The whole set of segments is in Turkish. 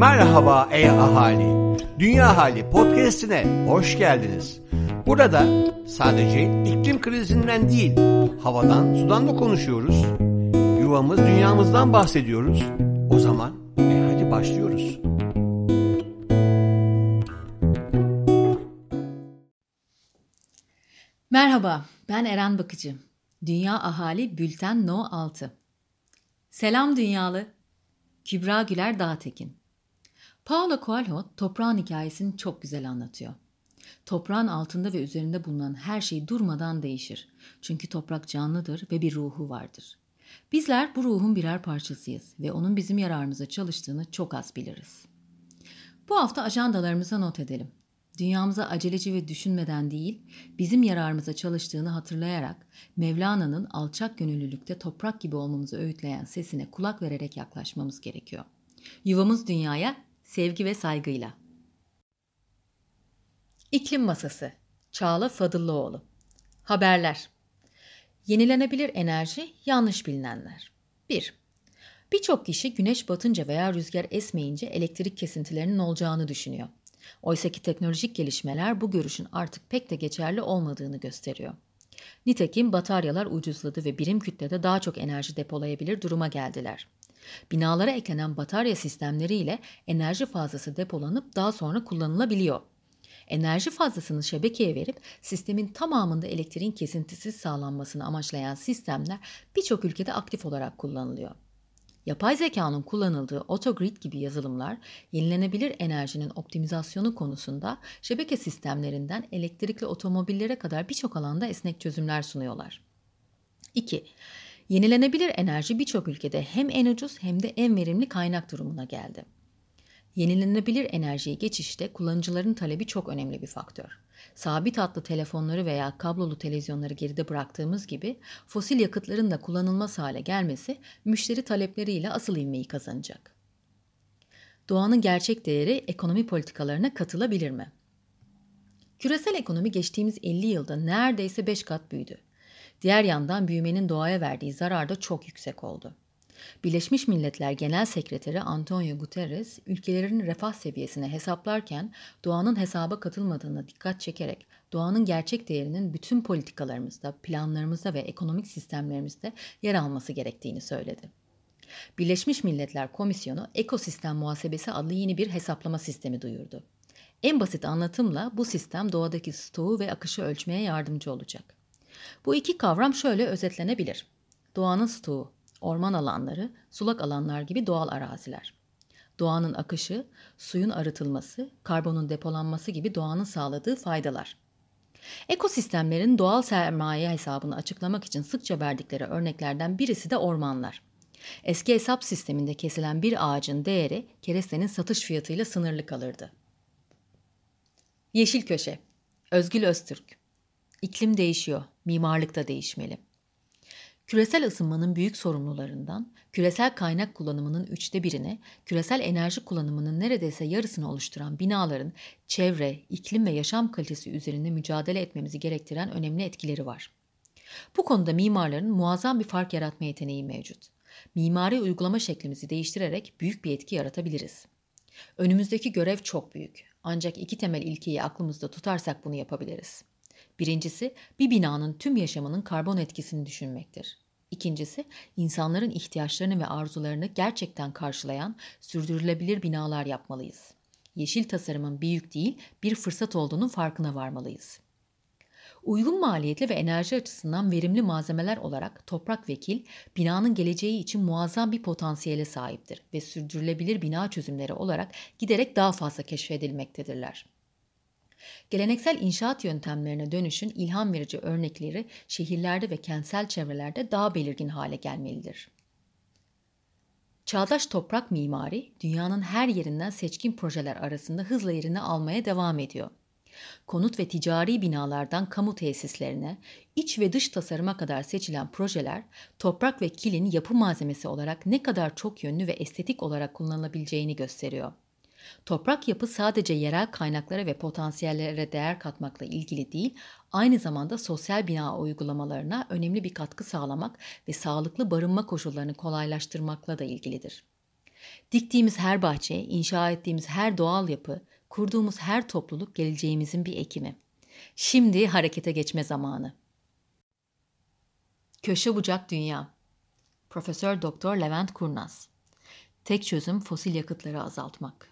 Merhaba ey ahali. Dünya Hali podcast'ine hoş geldiniz. Burada sadece iklim krizinden değil, havadan, sudan da konuşuyoruz. Yuvamız, dünyamızdan bahsediyoruz. O zaman e hadi başlıyoruz. Merhaba, ben Eren Bakıcı. Dünya Ahali Bülten No 6. Selam dünyalı. Kübra Güler Dağtekin. Paulo Coelho toprağın hikayesini çok güzel anlatıyor. Toprağın altında ve üzerinde bulunan her şey durmadan değişir. Çünkü toprak canlıdır ve bir ruhu vardır. Bizler bu ruhun birer parçasıyız ve onun bizim yararımıza çalıştığını çok az biliriz. Bu hafta ajandalarımıza not edelim. Dünyamıza aceleci ve düşünmeden değil, bizim yararımıza çalıştığını hatırlayarak Mevlana'nın alçak gönüllülükte toprak gibi olmamızı öğütleyen sesine kulak vererek yaklaşmamız gerekiyor. Yuvamız dünyaya sevgi ve saygıyla. İklim Masası Çağla Fadıllıoğlu Haberler Yenilenebilir enerji yanlış bilinenler 1. Birçok kişi güneş batınca veya rüzgar esmeyince elektrik kesintilerinin olacağını düşünüyor. Oysaki teknolojik gelişmeler bu görüşün artık pek de geçerli olmadığını gösteriyor. Nitekim bataryalar ucuzladı ve birim kütlede daha çok enerji depolayabilir duruma geldiler. Binalara eklenen batarya sistemleriyle enerji fazlası depolanıp daha sonra kullanılabiliyor. Enerji fazlasını şebekeye verip sistemin tamamında elektriğin kesintisiz sağlanmasını amaçlayan sistemler birçok ülkede aktif olarak kullanılıyor. Yapay zekanın kullanıldığı autogrid gibi yazılımlar yenilenebilir enerjinin optimizasyonu konusunda şebeke sistemlerinden elektrikli otomobillere kadar birçok alanda esnek çözümler sunuyorlar. 2. Yenilenebilir enerji birçok ülkede hem en ucuz hem de en verimli kaynak durumuna geldi. Yenilenebilir enerjiye geçişte kullanıcıların talebi çok önemli bir faktör. Sabit hatlı telefonları veya kablolu televizyonları geride bıraktığımız gibi fosil yakıtların da kullanılmaz hale gelmesi müşteri talepleriyle asıl ilmeği kazanacak. Doğanın gerçek değeri ekonomi politikalarına katılabilir mi? Küresel ekonomi geçtiğimiz 50 yılda neredeyse 5 kat büyüdü. Diğer yandan büyümenin doğaya verdiği zarar da çok yüksek oldu. Birleşmiş Milletler Genel Sekreteri Antonio Guterres, ülkelerin refah seviyesini hesaplarken doğanın hesaba katılmadığına dikkat çekerek doğanın gerçek değerinin bütün politikalarımızda, planlarımızda ve ekonomik sistemlerimizde yer alması gerektiğini söyledi. Birleşmiş Milletler Komisyonu Ekosistem Muhasebesi adlı yeni bir hesaplama sistemi duyurdu. En basit anlatımla bu sistem doğadaki stoğu ve akışı ölçmeye yardımcı olacak. Bu iki kavram şöyle özetlenebilir. Doğanın stoğu, orman alanları, sulak alanlar gibi doğal araziler. Doğanın akışı, suyun arıtılması, karbonun depolanması gibi doğanın sağladığı faydalar. Ekosistemlerin doğal sermaye hesabını açıklamak için sıkça verdikleri örneklerden birisi de ormanlar. Eski hesap sisteminde kesilen bir ağacın değeri kerestenin satış fiyatıyla sınırlı kalırdı. Yeşil Köşe Özgül Öztürk İklim değişiyor, mimarlık da değişmeli. Küresel ısınmanın büyük sorumlularından küresel kaynak kullanımının üçte birine, küresel enerji kullanımının neredeyse yarısını oluşturan binaların çevre, iklim ve yaşam kalitesi üzerinde mücadele etmemizi gerektiren önemli etkileri var. Bu konuda mimarların muazzam bir fark yaratma yeteneği mevcut. Mimari uygulama şeklimizi değiştirerek büyük bir etki yaratabiliriz. Önümüzdeki görev çok büyük. Ancak iki temel ilkeyi aklımızda tutarsak bunu yapabiliriz. Birincisi bir binanın tüm yaşamının karbon etkisini düşünmektir. İkincisi insanların ihtiyaçlarını ve arzularını gerçekten karşılayan sürdürülebilir binalar yapmalıyız. Yeşil tasarımın bir yük değil bir fırsat olduğunun farkına varmalıyız. Uygun maliyetli ve enerji açısından verimli malzemeler olarak toprak ve kil, binanın geleceği için muazzam bir potansiyele sahiptir ve sürdürülebilir bina çözümleri olarak giderek daha fazla keşfedilmektedirler. Geleneksel inşaat yöntemlerine dönüşün ilham verici örnekleri şehirlerde ve kentsel çevrelerde daha belirgin hale gelmelidir. Çağdaş toprak mimari dünyanın her yerinden seçkin projeler arasında hızla yerini almaya devam ediyor. Konut ve ticari binalardan kamu tesislerine, iç ve dış tasarıma kadar seçilen projeler, toprak ve kilin yapı malzemesi olarak ne kadar çok yönlü ve estetik olarak kullanılabileceğini gösteriyor. Toprak yapı sadece yerel kaynaklara ve potansiyellere değer katmakla ilgili değil, aynı zamanda sosyal bina uygulamalarına önemli bir katkı sağlamak ve sağlıklı barınma koşullarını kolaylaştırmakla da ilgilidir. Diktiğimiz her bahçe, inşa ettiğimiz her doğal yapı, kurduğumuz her topluluk geleceğimizin bir ekimi. Şimdi harekete geçme zamanı. Köşe bucak dünya. Profesör Doktor Levent Kurnaz. Tek çözüm fosil yakıtları azaltmak.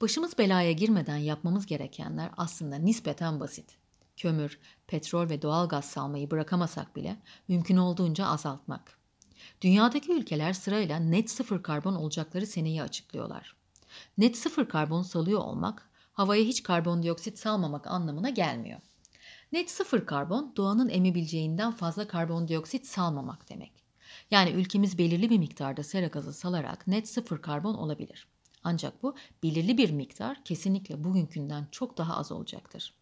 Başımız belaya girmeden yapmamız gerekenler aslında nispeten basit. Kömür, petrol ve doğal gaz salmayı bırakamasak bile mümkün olduğunca azaltmak. Dünyadaki ülkeler sırayla net sıfır karbon olacakları seneyi açıklıyorlar. Net sıfır karbon salıyor olmak, havaya hiç karbondioksit salmamak anlamına gelmiyor. Net sıfır karbon, doğanın emebileceğinden fazla karbondioksit salmamak demek. Yani ülkemiz belirli bir miktarda sera gazı salarak net sıfır karbon olabilir. Ancak bu belirli bir miktar kesinlikle bugünkünden çok daha az olacaktır.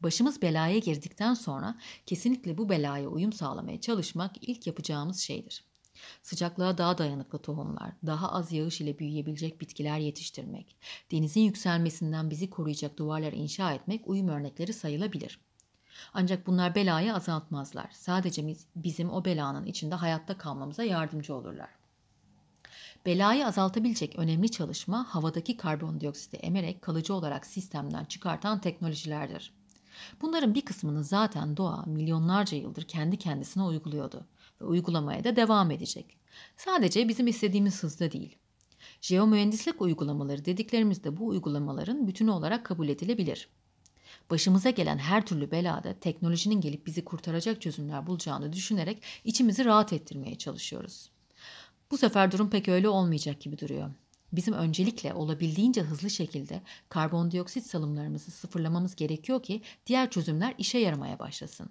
Başımız belaya girdikten sonra kesinlikle bu belaya uyum sağlamaya çalışmak ilk yapacağımız şeydir. Sıcaklığa daha dayanıklı tohumlar, daha az yağış ile büyüyebilecek bitkiler yetiştirmek, denizin yükselmesinden bizi koruyacak duvarlar inşa etmek uyum örnekleri sayılabilir. Ancak bunlar belayı azaltmazlar. Sadece bizim o belanın içinde hayatta kalmamıza yardımcı olurlar. Belayı azaltabilecek önemli çalışma havadaki karbondioksiti emerek kalıcı olarak sistemden çıkartan teknolojilerdir. Bunların bir kısmını zaten doğa milyonlarca yıldır kendi kendisine uyguluyordu ve uygulamaya da devam edecek. Sadece bizim istediğimiz hızda değil. Jeomühendislik uygulamaları dediklerimizde bu uygulamaların bütünü olarak kabul edilebilir. Başımıza gelen her türlü belada teknolojinin gelip bizi kurtaracak çözümler bulacağını düşünerek içimizi rahat ettirmeye çalışıyoruz. Bu sefer durum pek öyle olmayacak gibi duruyor. Bizim öncelikle olabildiğince hızlı şekilde karbondioksit salımlarımızı sıfırlamamız gerekiyor ki diğer çözümler işe yaramaya başlasın.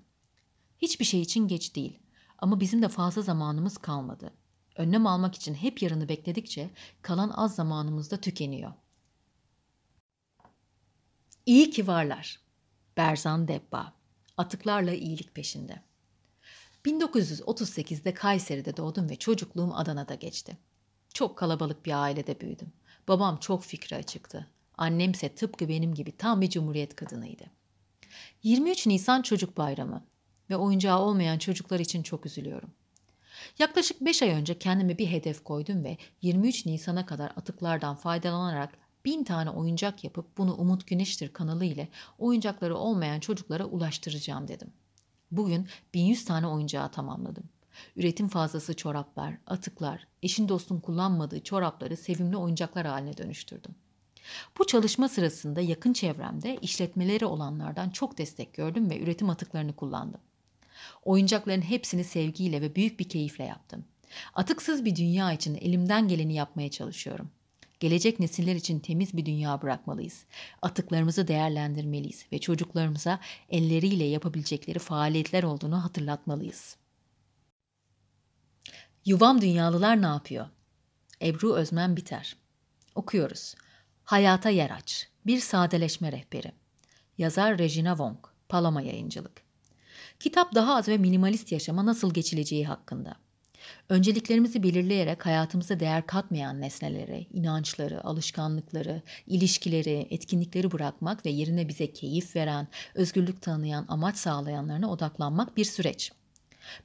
Hiçbir şey için geç değil ama bizim de fazla zamanımız kalmadı. Önlem almak için hep yarını bekledikçe kalan az zamanımız da tükeniyor. İyi ki varlar. Berzan Debba. Atıklarla iyilik peşinde. 1938'de Kayseri'de doğdum ve çocukluğum Adana'da geçti. Çok kalabalık bir ailede büyüdüm. Babam çok fikri açıktı. Annemse tıpkı benim gibi tam bir cumhuriyet kadınıydı. 23 Nisan Çocuk Bayramı ve oyuncağı olmayan çocuklar için çok üzülüyorum. Yaklaşık 5 ay önce kendime bir hedef koydum ve 23 Nisan'a kadar atıklardan faydalanarak bin tane oyuncak yapıp bunu Umut Güneştir kanalı ile oyuncakları olmayan çocuklara ulaştıracağım dedim. Bugün 1100 tane oyuncağı tamamladım. Üretim fazlası çoraplar, atıklar, eşin dostun kullanmadığı çorapları sevimli oyuncaklar haline dönüştürdüm. Bu çalışma sırasında yakın çevremde işletmeleri olanlardan çok destek gördüm ve üretim atıklarını kullandım. Oyuncakların hepsini sevgiyle ve büyük bir keyifle yaptım. Atıksız bir dünya için elimden geleni yapmaya çalışıyorum. Gelecek nesiller için temiz bir dünya bırakmalıyız. Atıklarımızı değerlendirmeliyiz ve çocuklarımıza elleriyle yapabilecekleri faaliyetler olduğunu hatırlatmalıyız. Yuvam Dünyalılar ne yapıyor? Ebru Özmen Biter. Okuyoruz. Hayata yer aç. Bir sadeleşme rehberi. Yazar Regina Wong. Paloma Yayıncılık. Kitap daha az ve minimalist yaşama nasıl geçileceği hakkında. Önceliklerimizi belirleyerek hayatımıza değer katmayan nesneleri, inançları, alışkanlıkları, ilişkileri, etkinlikleri bırakmak ve yerine bize keyif veren, özgürlük tanıyan, amaç sağlayanlarına odaklanmak bir süreç.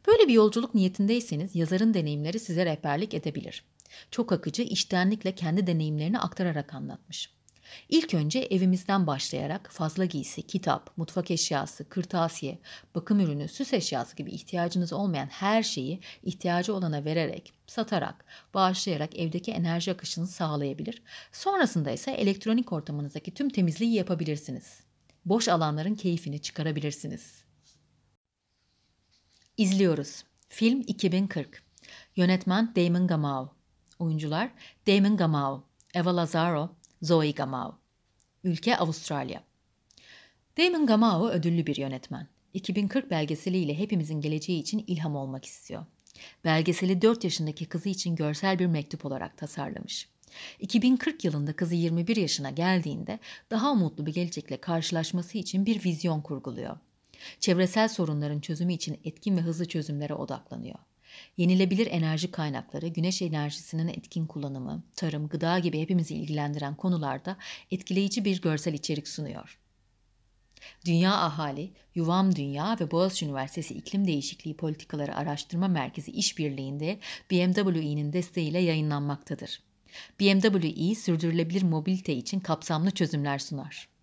Böyle bir yolculuk niyetindeyseniz yazarın deneyimleri size rehberlik edebilir. Çok akıcı, iştenlikle kendi deneyimlerini aktararak anlatmış. İlk önce evimizden başlayarak fazla giysi, kitap, mutfak eşyası, kırtasiye, bakım ürünü, süs eşyası gibi ihtiyacınız olmayan her şeyi ihtiyacı olana vererek, satarak, bağışlayarak evdeki enerji akışını sağlayabilir. Sonrasında ise elektronik ortamınızdaki tüm temizliği yapabilirsiniz. Boş alanların keyfini çıkarabilirsiniz. İzliyoruz. Film 2040. Yönetmen Damon Gamau. Oyuncular Damon Gamau, Eva Lazaro, Zoe Gamau. Ülke Avustralya. Damon Gamau ödüllü bir yönetmen. 2040 belgeseliyle hepimizin geleceği için ilham olmak istiyor. Belgeseli 4 yaşındaki kızı için görsel bir mektup olarak tasarlamış. 2040 yılında kızı 21 yaşına geldiğinde daha umutlu bir gelecekle karşılaşması için bir vizyon kurguluyor. Çevresel sorunların çözümü için etkin ve hızlı çözümlere odaklanıyor. Yenilebilir enerji kaynakları, güneş enerjisinin etkin kullanımı, tarım, gıda gibi hepimizi ilgilendiren konularda etkileyici bir görsel içerik sunuyor. Dünya Ahali, Yuvam Dünya ve Boğaziçi Üniversitesi İklim Değişikliği Politikaları Araştırma Merkezi işbirliğinde BMWE'nin desteğiyle yayınlanmaktadır. BMW sürdürülebilir mobilite için kapsamlı çözümler sunar.